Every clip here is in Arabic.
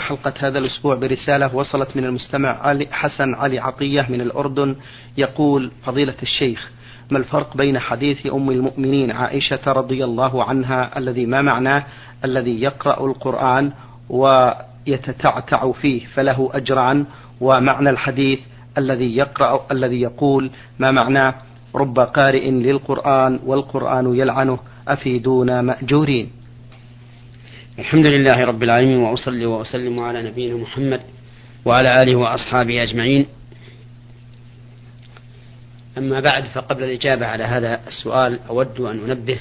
حلقة هذا الأسبوع برسالة وصلت من المستمع علي حسن علي عطية من الأردن يقول فضيلة الشيخ ما الفرق بين حديث أم المؤمنين عائشة رضي الله عنها الذي ما معناه الذي يقرأ القرآن ويتتعتع فيه فله أجران ومعنى الحديث الذي يقرأ الذي يقول ما معناه رب قارئ للقرآن والقرآن يلعنه أفيدونا مأجورين؟ الحمد لله رب العالمين وأصلي وأسلم على نبينا محمد وعلى آله وأصحابه أجمعين. أما بعد فقبل الإجابة على هذا السؤال أود أن أنبه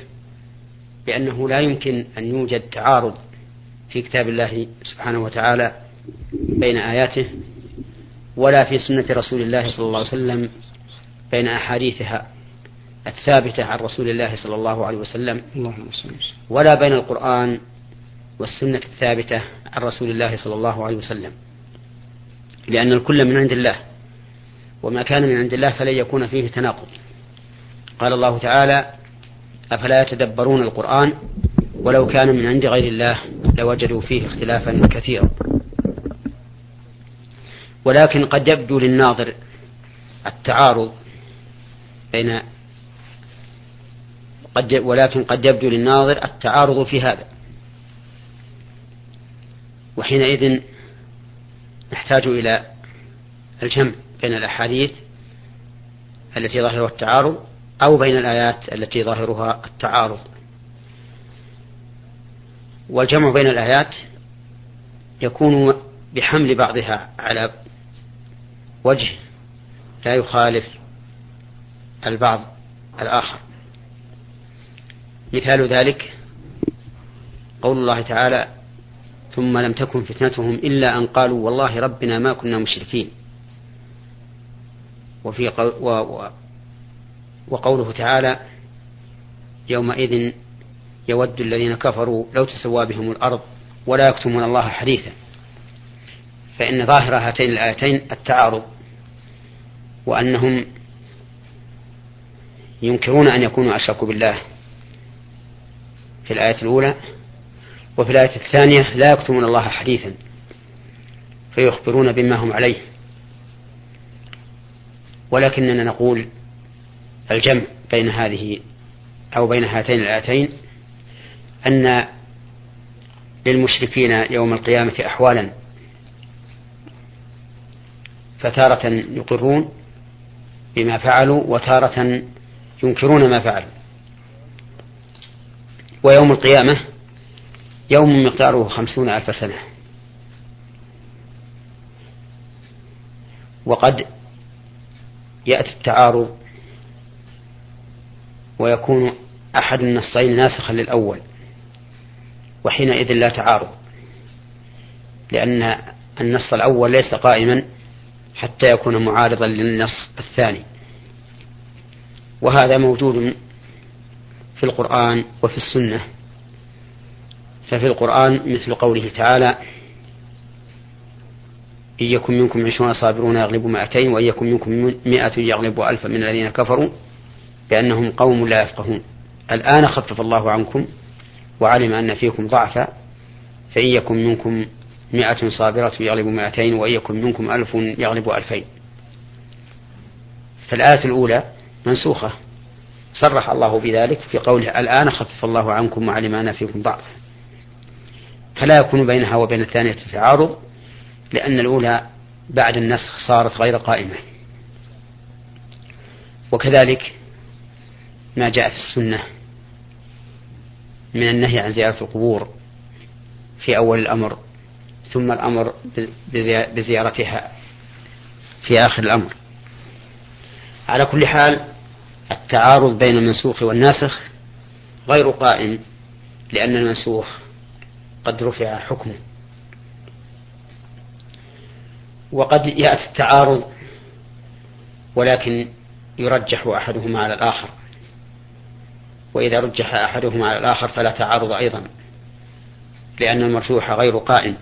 بأنه لا يمكن أن يوجد تعارض في كتاب الله سبحانه وتعالى بين آياته ولا في سنة رسول الله صلى الله عليه وسلم بين أحاديثها الثابتة عن رسول الله صلى الله عليه وسلم ولا بين القرآن والسنة الثابتة عن رسول الله صلى الله عليه وسلم. لأن الكل من عند الله وما كان من عند الله فلن يكون فيه تناقض. قال الله تعالى أفلا يتدبرون القرآن؟ ولو كان من عند غير الله لوجدوا فيه اختلافا كثيرا. ولكن قد يبدو للناظر التعارض بين قد ولكن قد يبدو للناظر التعارض في هذا. وحينئذ نحتاج إلى الجمع بين الأحاديث التي ظاهرها التعارض أو بين الآيات التي ظاهرها التعارض. والجمع بين الآيات يكون بحمل بعضها على وجه لا يخالف البعض الآخر. مثال ذلك قول الله تعالى ثم لم تكن فتنتهم إلا أن قالوا والله ربنا ما كنا مشركين. وفي قول و وقوله تعالى يومئذ يود الذين كفروا لو تسوى بهم الأرض ولا يكتمون الله حديثا. فإن ظاهر هاتين الآيتين التعارض وأنهم ينكرون أن يكونوا أشركوا بالله. في الآية الأولى وفي الآية الثانية لا يكتمون الله حديثا فيخبرون بما هم عليه. ولكننا نقول الجمع بين هذه أو بين هاتين الآيتين أن للمشركين يوم القيامة أحوالا فتارة يقرون بما فعلوا وتارة ينكرون ما فعلوا. ويوم القيامة يوم مقداره خمسون ألف سنة. وقد يأتي التعارض ويكون أحد النصين ناسخا للأول وحينئذ لا تعارض لأن النص الأول ليس قائما حتى يكون معارضا للنص الثاني. وهذا موجود في القرآن وفي السنة. ففي القرآن مثل قوله تعالى إن يكن منكم عشرون صابرون يغلبوا مائتين وإن يكن منكم مائة يغلبوا ألفا من الذين كفروا بأنهم قوم لا يفقهون. الآن خفف الله عنكم وعلم أن فيكم ضعفا فإن يكن منكم مائة صابرة يغلب مائتين وإن يكن منكم ألف يغلب ألفين. فالآية الأولى منسوخة. صرح الله بذلك في قوله الآن خفف الله عنكم وعلم أن فيكم ضعفا. فلا يكون بينها وبين الثانية تعارض لأن الأولى بعد النسخ صارت غير قائمة. وكذلك ما جاء في السنة من النهي عن زيارة القبور في أول الأمر ثم الأمر بزيارتها في آخر الأمر. على كل حال التعارض بين المنسوخ والناسخ غير قائم لأن المنسوخ قد رفع حكمه. وقد يأتي التعارض ولكن يرجح أحدهما على الآخر. وإذا رجح أحدهما على الآخر فلا تعارض أيضا لأن المرجوح غير قائم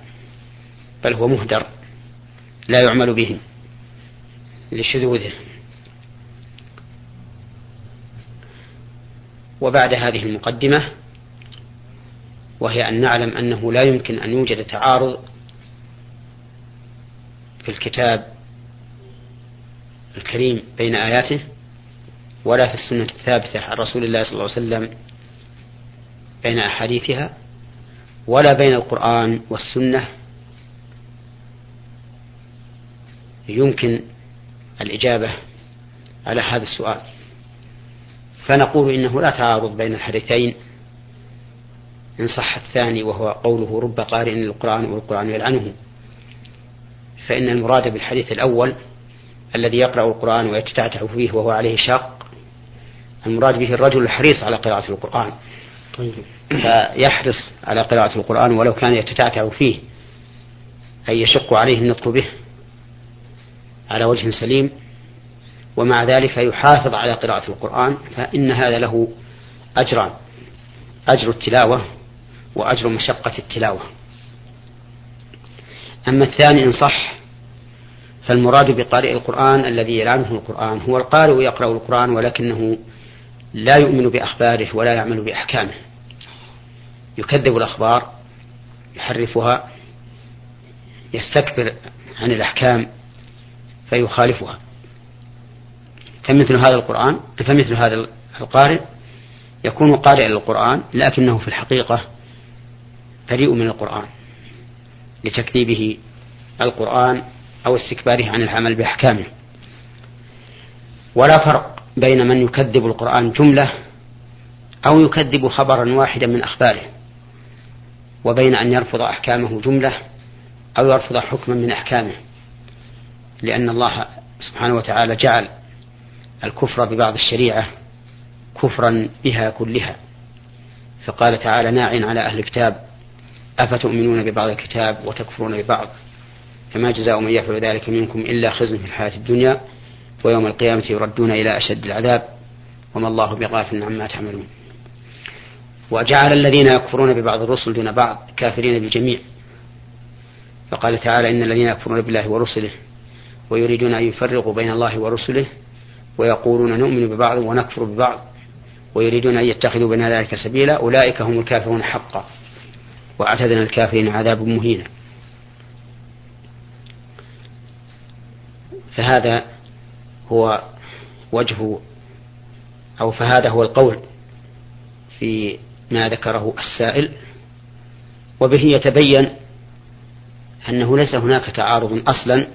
بل هو مهدر لا يعمل به لشذوذه. وبعد هذه المقدمة وهي أن نعلم أنه لا يمكن أن يوجد تعارض في الكتاب الكريم بين آياته ولا في السنة الثابتة عن رسول الله صلى الله عليه وسلم بين أحاديثها ولا بين القرآن والسنة. يمكن الإجابة على هذا السؤال. فنقول إنه لا تعارض بين الحديثين. إن صح الثاني وهو قوله رب قارئ للقرآن والقرآن يلعنه. فإن المراد بالحديث الأول الذي يقرأ القرآن ويتتعتع فيه وهو عليه شاق المراد به الرجل الحريص على قراءة القرآن. طيب. فيحرص على قراءة القرآن ولو كان يتتعتع فيه أي يشق عليه النطق به على وجه سليم. ومع ذلك يحافظ على قراءة القرآن فإن هذا له أجران. أجر التلاوة وأجر مشقة التلاوة. أما الثاني إن صح فالمراد بقارئ القرآن الذي يلعنه القرآن هو القارئ يقرأ القرآن ولكنه لا يؤمن بأخباره ولا يعمل بأحكامه. يكذب الأخبار يحرفها يستكبر عن الأحكام فيخالفها. فمثل هذا القرآن فمثل هذا القارئ يكون قارئا للقرآن لكنه في الحقيقة بريء من القرآن لتكذيبه القرآن أو استكباره عن العمل بأحكامه. ولا فرق بين من يكذب القرآن جملة أو يكذب خبرا واحدا من أخباره وبين أن يرفض أحكامه جملة أو يرفض حكما من أحكامه لأن الله سبحانه وتعالى جعل الكفر ببعض الشريعة كفرا بها كلها. فقال تعالى ناع على أهل الكتاب أفتؤمنون ببعض الكتاب وتكفرون ببعض؟ فما جزاء من يفعل ذلك منكم إلا خزي في الحياة الدنيا ويوم القيامة يردون إلى أشد العذاب وما الله بغافل عما تعملون. وجعل الذين يكفرون ببعض الرسل دون بعض كافرين بالجميع. فقال تعالى إن الذين يكفرون بالله ورسله ويريدون أن يفرقوا بين الله ورسله ويقولون نؤمن ببعض ونكفر ببعض ويريدون أن يتخذوا بين ذلك سبيلا أولئك هم الكافرون حقا. وأعتدنا الكافرين عذاب مهينا. فهذا هو وجه أو فهذا هو القول في ما ذكره السائل. وبه يتبين أنه ليس هناك تعارض أصلا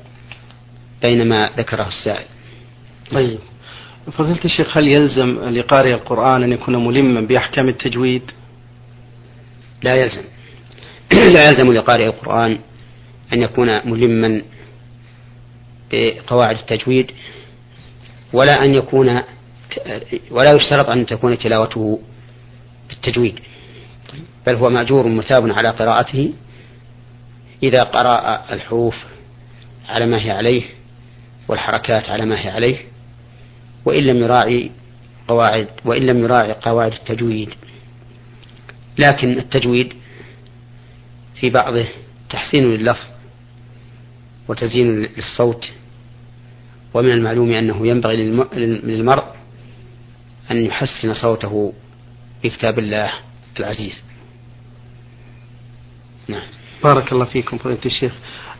بين ما ذكره السائل. طيب. فضيلة الشيخ هل يلزم لقارئ القرآن أن يكون ملما بأحكام التجويد؟ لا يلزم. لا يلزم لقارئ القرآن أن يكون ملما بقواعد التجويد ولا أن يكون ولا يشترط أن تكون تلاوته بالتجويد بل هو مأجور مثاب على قراءته. إذا قرأ الحروف على ما هي عليه والحركات على ما هي عليه وإن لم يراعي قواعد وإن لم يراعي قواعد التجويد لكن التجويد في بعضه تحسين لللفظ وتزيين للصوت ومن المعلوم أنه ينبغي للمرء أن يحسن صوته بكتاب الله العزيز. نعم. بارك الله فيكم فضيلة الشيخ.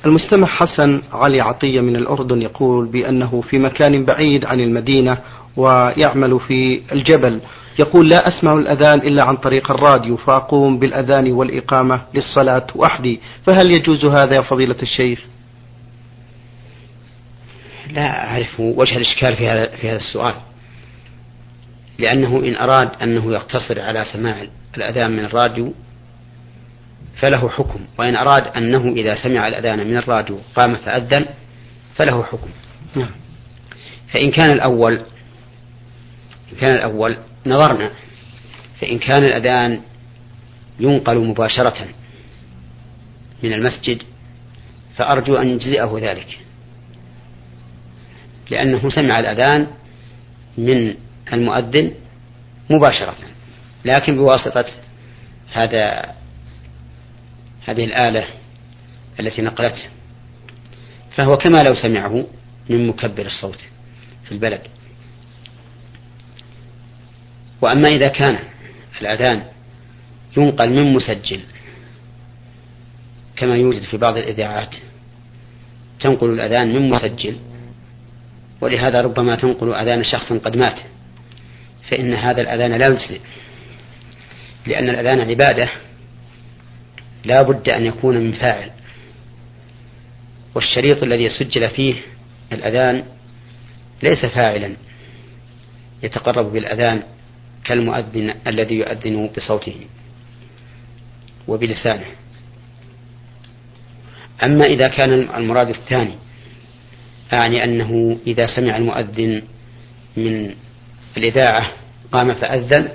المستمع حسن علي عطية من الأردن يقول بأنه في مكان بعيد عن المدينة ويعمل في الجبل. يقول لا أسمع الأذان إلا عن طريق الراديو فأقوم بالأذان والإقامة للصلاة وحدي فهل يجوز هذا يا فضيلة الشيخ؟ لا أعرف وجه الإشكال في هذا في هذا السؤال. لأنه إن أراد أنه يقتصر على سماع الأذان من الراديو فله حكم وإن أراد أنه إذا سمع الأذان من الراديو قام فأذن فله حكم. نعم. فإن كان الأول إن كان الأول نظرنا فإن كان الأذان ينقل مباشرة من المسجد فأرجو أن يجزئه ذلك. لأنه سمع الأذان من المؤذن مباشرة لكن بواسطة هذا هذه الآلة التي نقلته. فهو كما لو سمعه من مكبر الصوت في البلد. وأما إذا كان الأذان ينقل من مسجل كما يوجد في بعض الإذاعات تنقل الأذان من مسجل ولهذا ربما تنقل أذان شخص قد مات فإن هذا الأذان لا يجزئ لأن الأذان عبادة لا بد أن يكون من فاعل. والشريط الذي سجل فيه الأذان ليس فاعلا يتقرب بالأذان كالمؤذن الذي يؤذن بصوته وبلسانه. أما إذا كان المراد الثاني أعني أنه إذا سمع المؤذن من الإذاعة قام فأذن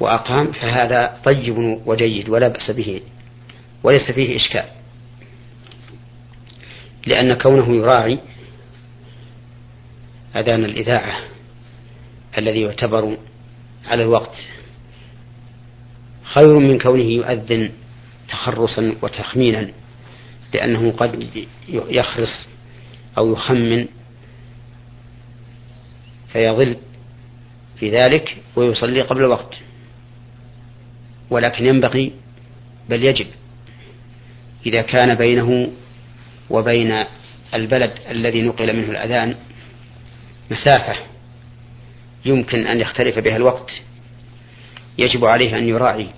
وأقام فهذا طيب وجيد ولا بأس به وليس فيه إشكال لأن كونه يراعي أذان الإذاعة الذي يعتبر على الوقت. خير من كونه يؤذن تخرصا وتخمينا لأنه قد يخرص أو يخمن فيضل في ذلك ويصلي قبل الوقت. ولكن ينبغي بل يجب إذا كان بينه وبين البلد الذي نقل منه الأذان مسافة. يمكن أن يختلف بها الوقت. يجب عليه أن يراعي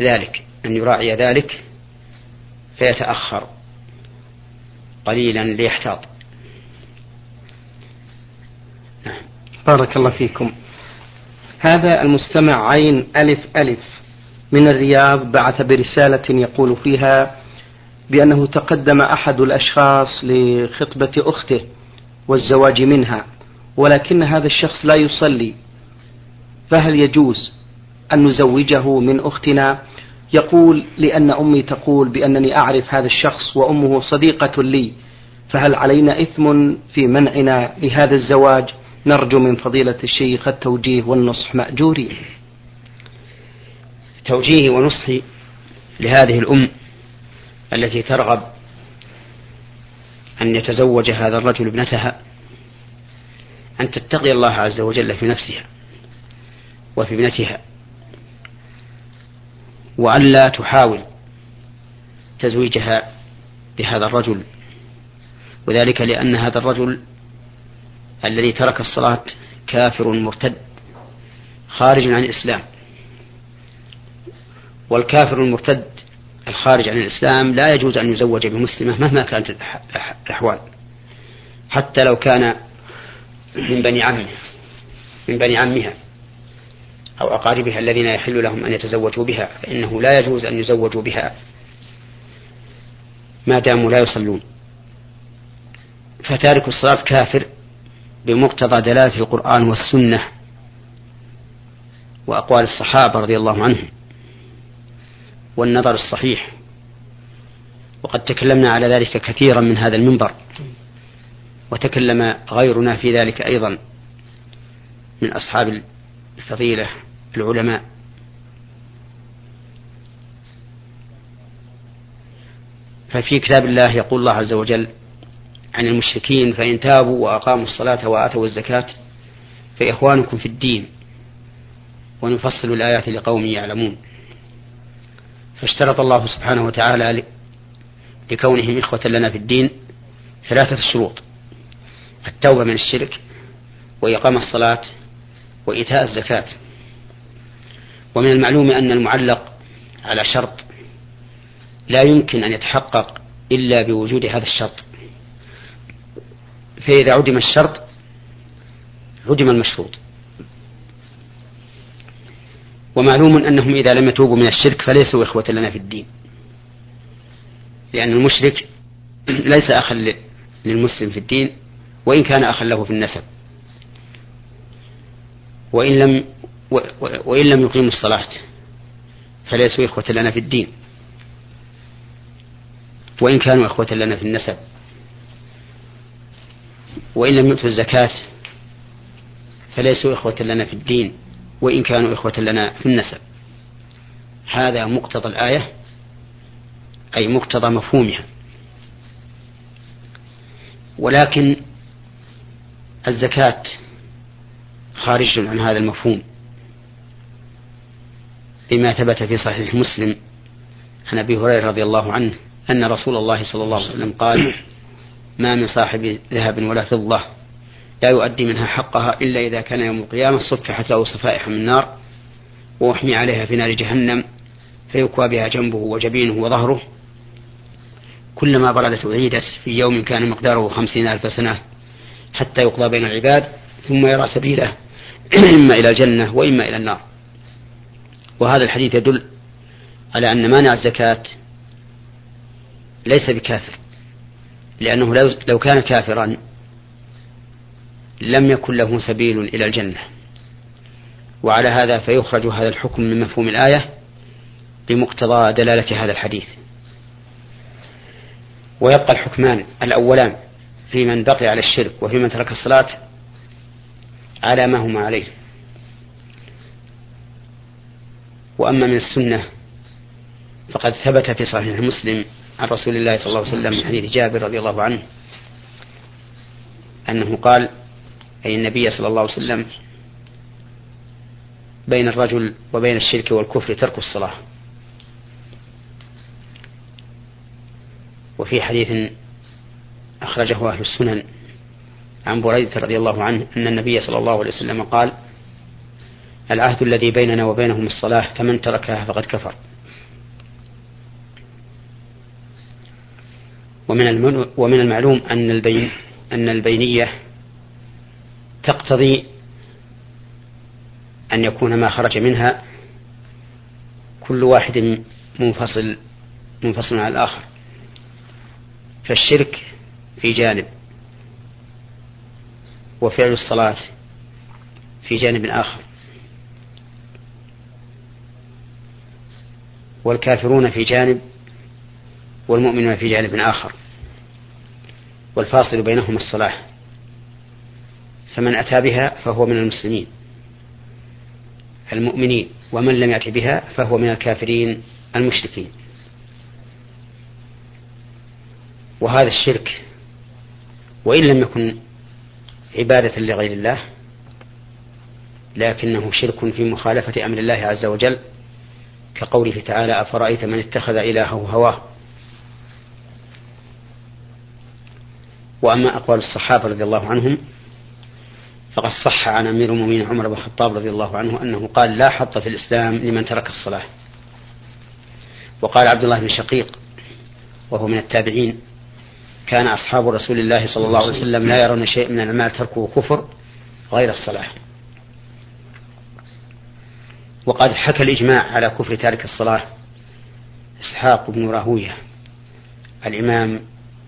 ذلك أن يراعي ذلك فيتأخر قليلا ليحتاط. نعم. بارك الله فيكم. هذا المستمع عين ألف ألف من الرياض بعث برسالة يقول فيها بأنه تقدم أحد الأشخاص لخطبة أخته والزواج منها. ولكن هذا الشخص لا يصلي فهل يجوز أن نزوجه من أختنا؟ يقول لأن أمي تقول بأنني أعرف هذا الشخص وأمه صديقة لي فهل علينا إثم في منعنا لهذا الزواج؟ نرجو من فضيلة الشيخ التوجيه والنصح مأجورين. توجيهي ونصحي لهذه الأم التي ترغب أن يتزوج هذا الرجل ابنتها. أن تتقي الله عز وجل في نفسها وفي ابنتها وألا تحاول تزويجها بهذا الرجل وذلك لأن هذا الرجل الذي ترك الصلاة كافر مرتد خارج عن الإسلام. والكافر المرتد الخارج عن الإسلام لا يجوز أن يزوج بمسلمة مهما كانت الأحوال. حتى لو كان من بني عمه من بني عمها أو أقاربها الذين يحل لهم أن يتزوجوا بها فإنه لا يجوز أن يزوجوا بها ما داموا لا يصلون. فتارك الصلاة كافر بمقتضى دلالة القرآن والسنة وأقوال الصحابة رضي الله عنهم والنظر الصحيح. وقد تكلمنا على ذلك كثيرا من هذا المنبر. وتكلم غيرنا في ذلك أيضا من أصحاب الفضيلة العلماء. ففي كتاب الله يقول الله عز وجل عن المشركين فإن تابوا وأقاموا الصلاة وآتوا الزكاة فإخوانكم في الدين ونفصل الآيات لقوم يعلمون. فاشترط الله سبحانه وتعالى لكونهم إخوة لنا في الدين ثلاثة شروط. التوبة من الشرك وإقام الصلاة وإيتاء الزكاة. ومن المعلوم أن المعلق على شرط لا يمكن أن يتحقق إلا بوجود هذا الشرط. فإذا عدم الشرط عدم المشروط. ومعلوم أنهم إذا لم يتوبوا من الشرك فليسوا إخوة لنا في الدين. لأن المشرك ليس أخا للمسلم في الدين وإن كان أخا له في النسب. وإن لم وإن لم يقيموا الصلاة فليسوا إخوة لنا في الدين. وإن كانوا إخوة لنا في النسب. وإن لم يؤتوا الزكاة فليسوا إخوة لنا في الدين. وإن كانوا إخوة لنا في النسب. هذا مقتضى الآية أي مقتضى مفهومها. ولكن الزكاة خارج عن هذا المفهوم بما ثبت في صحيح مسلم عن أبي هريرة رضي الله عنه أن رسول الله صلى الله عليه وسلم قال ما من صاحب ذهب ولا فضة لا يؤدي منها حقها إلا إذا كان يوم القيامة صفحت له صفائح من نار وأحمي عليها في نار جهنم فيكوى بها جنبه وجبينه وظهره. كلما بردت أعيدت في يوم كان مقداره خمسين ألف سنة حتى يقضى بين العباد ثم يرى سبيله إما إلى الجنة وإما إلى النار. وهذا الحديث يدل على أن مانع الزكاة ليس بكافر لأنه لو كان كافرا لم يكن له سبيل إلى الجنة. وعلى هذا فيخرج هذا الحكم من مفهوم الآية بمقتضى دلالة هذا الحديث. ويبقى الحكمان الأولان. في من بقي على الشرك وفي من ترك الصلاة على ما هما عليه. وأما من السنة فقد ثبت في صحيح مسلم عن رسول الله صلى الله عليه وسلم من حديث جابر رضي الله عنه أنه قال أي النبي صلى الله عليه وسلم بين الرجل وبين الشرك والكفر ترك الصلاة. وفي حديث أخرجه أهل السنن. عن بريدة رضي الله عنه أن النبي صلى الله عليه وسلم قال العهد الذي بيننا وبينهم الصلاة فمن تركها فقد كفر. ومن ومن المعلوم أن البين أن البينية تقتضي أن يكون ما خرج منها كل واحد منفصل منفصل عن الآخر. فالشرك في جانب وفعل الصلاة في جانب آخر. والكافرون في جانب والمؤمنون في جانب آخر. والفاصل بينهما الصلاة. فمن أتى بها فهو من المسلمين. المؤمنين. ومن لم يأت بها فهو من الكافرين المشركين. وهذا الشرك وإن لم يكن عبادة لغير الله لكنه شرك في مخالفة أمر الله عز وجل كقوله تعالى أفرأيت من اتخذ إلهه هواه؟ وأما أقوال الصحابة رضي الله عنهم فقد صح عن أمير المؤمنين عمر بن الخطاب رضي الله عنه أنه قال لا حط في الإسلام لمن ترك الصلاة. وقال عبد الله بن شقيق وهو من التابعين كان أصحاب رسول الله صلى الله عليه وسلم لا يرون شيء من الأعمال تركه كفر غير الصلاة. وقد حكى الإجماع على كفر تارك الصلاة إسحاق بن راهوية الإمام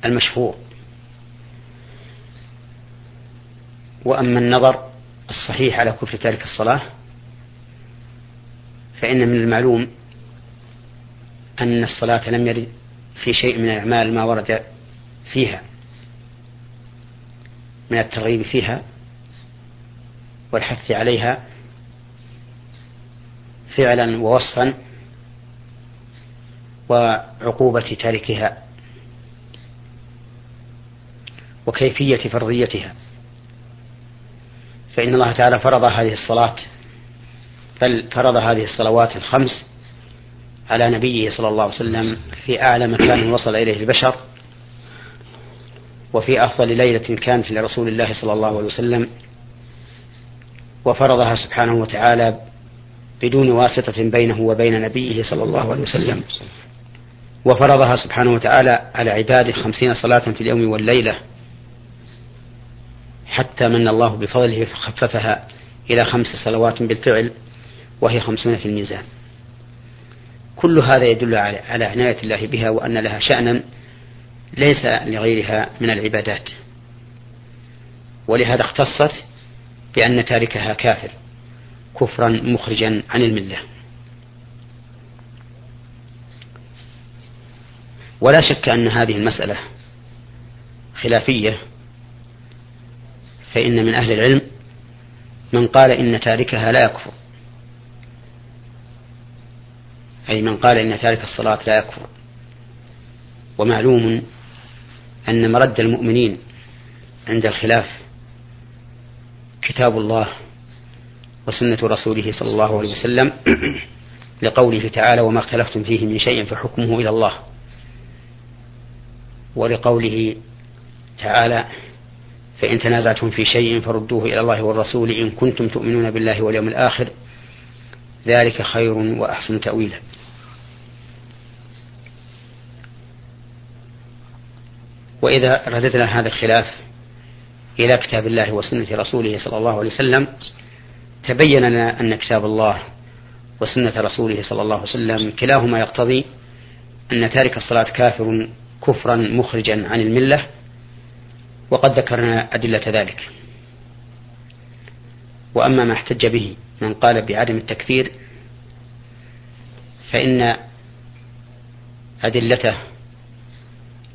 المشهور. وأما النظر الصحيح على كفر تارك الصلاة فإن من المعلوم أن الصلاة لم يرد في شيء من الأعمال ما ورد فيها. من الترغيب فيها والحث عليها فعلا ووصفا وعقوبة تاركها وكيفية فرضيتها. فإن الله تعالى فرض هذه الصلاة بل فرض هذه الصلوات الخمس على نبيه صلى الله عليه وسلم في أعلى مكان وصل إليه البشر. وفي أفضل ليلة كانت لرسول الله صلى الله عليه وسلم وفرضها سبحانه وتعالى بدون واسطة بينه وبين نبيه صلى الله عليه وسلم. وفرضها سبحانه وتعالى على عباده خمسين صلاة في اليوم والليلة حتى من الله بفضله فخففها إلى خمس صلوات بالفعل وهي خمسون في الميزان. كل هذا يدل على عناية الله بها وأن لها شأنا ليس لغيرها من العبادات. ولهذا اختصت بأن تاركها كافر كفرا مخرجا عن الملة. ولا شك أن هذه المسألة خلافية فإن من أهل العلم من قال إن تاركها لا يكفر. أي من قال إن تارك الصلاة لا يكفر. ومعلوم أن مرد المؤمنين عند الخلاف كتاب الله وسنة رسوله صلى الله عليه وسلم لقوله تعالى وما اختلفتم فيه من شيء فحكمه إلى الله ولقوله تعالى فإن تنازعتم في شيء فردوه إلى الله والرسول إن كنتم تؤمنون بالله واليوم الآخر ذلك خير وأحسن تأويلا. وإذا رددنا هذا الخلاف إلى كتاب الله وسنة رسوله صلى الله عليه وسلم تبين لنا أن كتاب الله وسنة رسوله صلى الله عليه وسلم كلاهما يقتضي أن تارك الصلاة كافر كفرا مخرجا عن الملة وقد ذكرنا أدلة ذلك. وأما ما احتج به من قال بعدم التكفير فإن أدلته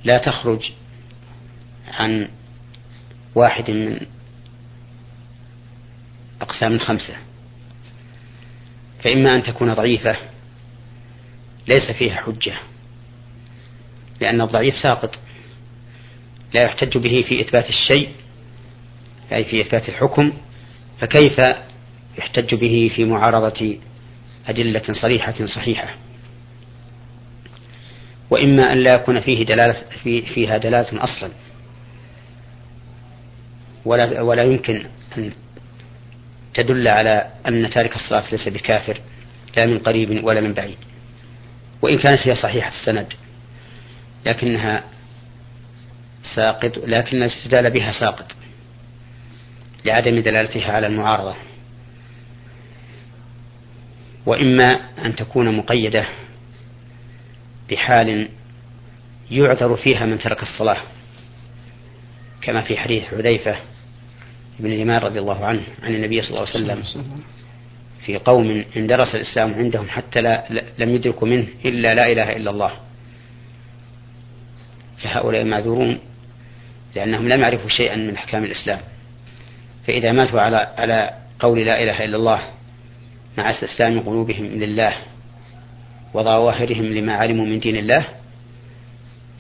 لا تخرج عن واحد من أقسام خمسة فإما أن تكون ضعيفة ليس فيها حجة لأن الضعيف ساقط لا يحتج به في إثبات الشيء أي في إثبات الحكم فكيف يحتج به في معارضة أدلة صريحة صحيحة؟ وإما أن لا يكون فيه دلالة في فيها دلالة أصلا. ولا ولا يمكن أن تدل على أن تارك الصلاة ليس بكافر لا من قريب ولا من بعيد. وإن كانت هي صحيحة السند لكنها ساقط لكن الاستدلال بها ساقط لعدم دلالتها على المعارضة. وإما أن تكون مقيدة بحال يعذر فيها من ترك الصلاة كما في حديث حذيفة بن اليمان رضي الله عنه عن النبي صلى الله عليه وسلم. في قوم اندرس الإسلام عندهم حتى لا لم يدركوا منه إلا لا إله إلا الله. فهؤلاء معذورون لأنهم لم يعرفوا شيئا من أحكام الإسلام. فإذا ماتوا على على قول لا إله إلا الله مع استسلام قلوبهم لله وظواهرهم لما علموا من دين الله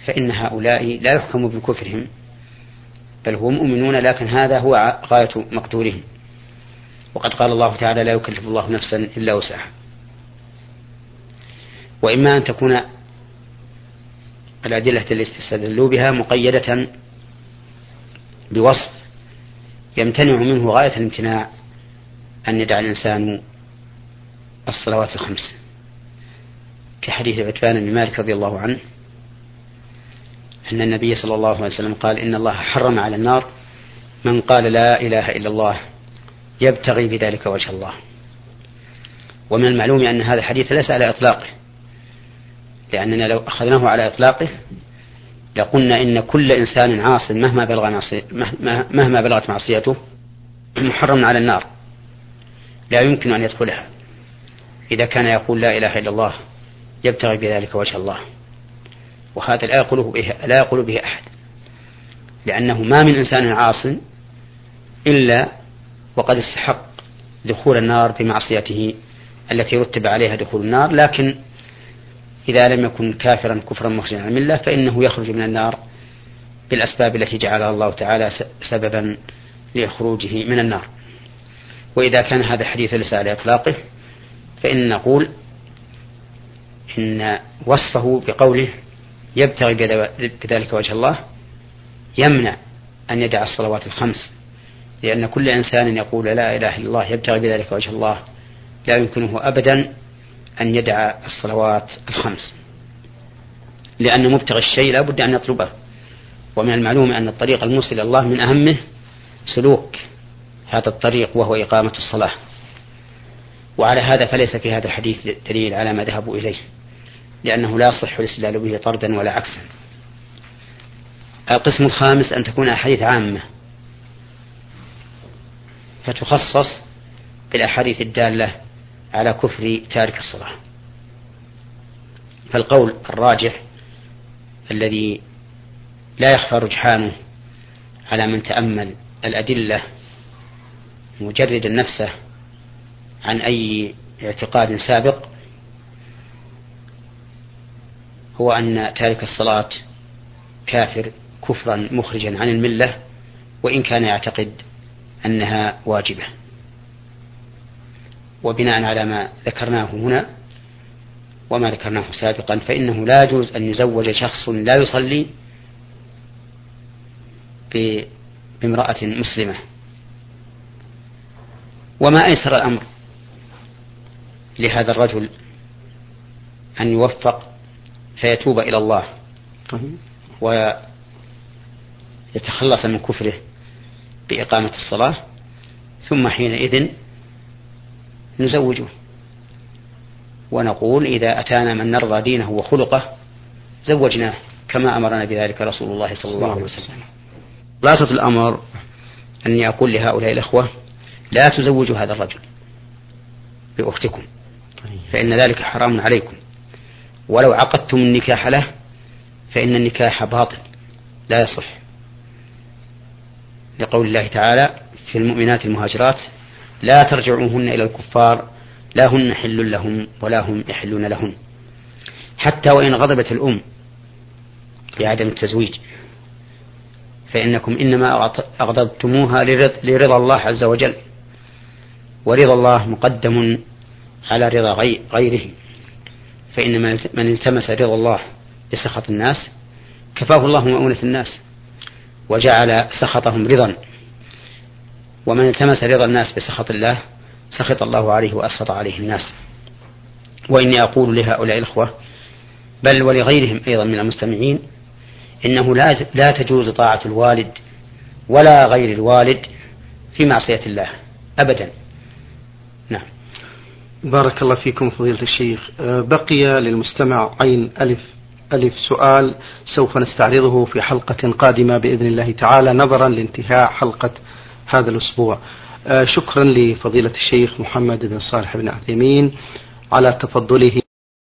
فإن هؤلاء لا يحكم بكفرهم. بل هم مؤمنون لكن هذا هو غاية مقدورهم. وقد قال الله تعالى لا يكلف الله نفسا إلا وسعها. وإما أن تكون الأدلة التي استدلوا بها مقيدة بوصف يمتنع منه غاية الامتناع أن يدع الإنسان الصلوات الخمس. كحديث عتبان بن مالك رضي الله عنه أن النبي صلى الله عليه وسلم قال إن الله حرم على النار من قال لا إله إلا الله يبتغي بذلك وجه الله. ومن المعلوم أن هذا الحديث ليس على إطلاقه لأننا لو أخذناه على إطلاقه لقلنا إن كل إنسان عاص مهما بلغ مهما بلغت معصيته محرم على النار لا يمكن أن يدخلها. إذا كان يقول لا إله إلا الله يبتغي بذلك وجه الله. وهذا لا يقوله به لا يقول به أحد. لأنه ما من إنسان عاص إلا وقد استحق دخول النار بمعصيته التي رتب عليها دخول النار لكن إذا لم يكن كافرا كفرا مخرجا عن الملة فإنه يخرج من النار بالأسباب التي جعلها الله تعالى سببا لخروجه من النار. وإذا كان هذا الحديث ليس على إطلاقه فإن نقول إن وصفه بقوله يبتغي بذلك وجه الله يمنع أن يدع الصلوات الخمس. لأن كل إنسان يقول لا إله إلا الله يبتغي بذلك وجه الله. لا يمكنه أبدا أن يدع الصلوات الخمس. لأن مبتغي الشيء لا بد أن يطلبه. ومن المعلوم أن الطريق الموصل إلى الله من أهمه سلوك هذا الطريق وهو إقامة الصلاة. وعلى هذا فليس في هذا الحديث دليل على ما ذهبوا إليه. لأنه لا يصح الاستدلال به طردا ولا عكسا. القسم الخامس أن تكون أحاديث عامة. فتخصص بالأحاديث الدالة على كفر تارك الصلاة. فالقول الراجح الذي لا يخفى رجحانه على من تأمل الأدلة مجرد نفسه عن أي اعتقاد سابق هو أن تارك الصلاة كافر كفرا مخرجا عن الملة وإن كان يعتقد أنها واجبة. وبناء على ما ذكرناه هنا وما ذكرناه سابقا فإنه لا يجوز أن يزوج شخص لا يصلي بامرأة مسلمة. وما أيسر الأمر لهذا الرجل أن يوفق فيتوب إلى الله. طيب. ويتخلص من كفره بإقامة الصلاة ثم حينئذ نزوجه. ونقول إذا أتانا من نرضى دينه وخلقه زوجناه كما أمرنا بذلك رسول الله صلى الله عليه وسلم. خلاصة الأمر أني أقول لهؤلاء الأخوة لا تزوجوا هذا الرجل بأختكم فإن ذلك حرام عليكم. ولو عقدتم النكاح له فإن النكاح باطل لا يصح. لقول الله تعالى في المؤمنات المهاجرات لا ترجعوهن إلى الكفار لا هن حل لهم ولا هم يحلون لهن حتى وإن غضبت الأم بعدم التزويج فإنكم إنما أغضبتموها لرضا الله عز وجل ورضا الله مقدم على رضا غيره. فإن من التمس رضا الله بسخط الناس كفاه الله مؤونة الناس وجعل سخطهم رضا. ومن التمس رضا الناس بسخط الله سخط الله عليه وأسخط عليه الناس. وإني أقول لهؤلاء الإخوة بل ولغيرهم أيضا من المستمعين إنه لا لا تجوز طاعة الوالد ولا غير الوالد في معصية الله أبدا. نعم. بارك الله فيكم فضيلة الشيخ. أه، بقي للمستمع عين ألف ألف سؤال سوف نستعرضه في حلقة قادمة بإذن الله تعالى نظرا لانتهاء حلقة هذا الأسبوع. أه، شكرا لفضيلة الشيخ محمد بن صالح بن عثيمين على تفضله.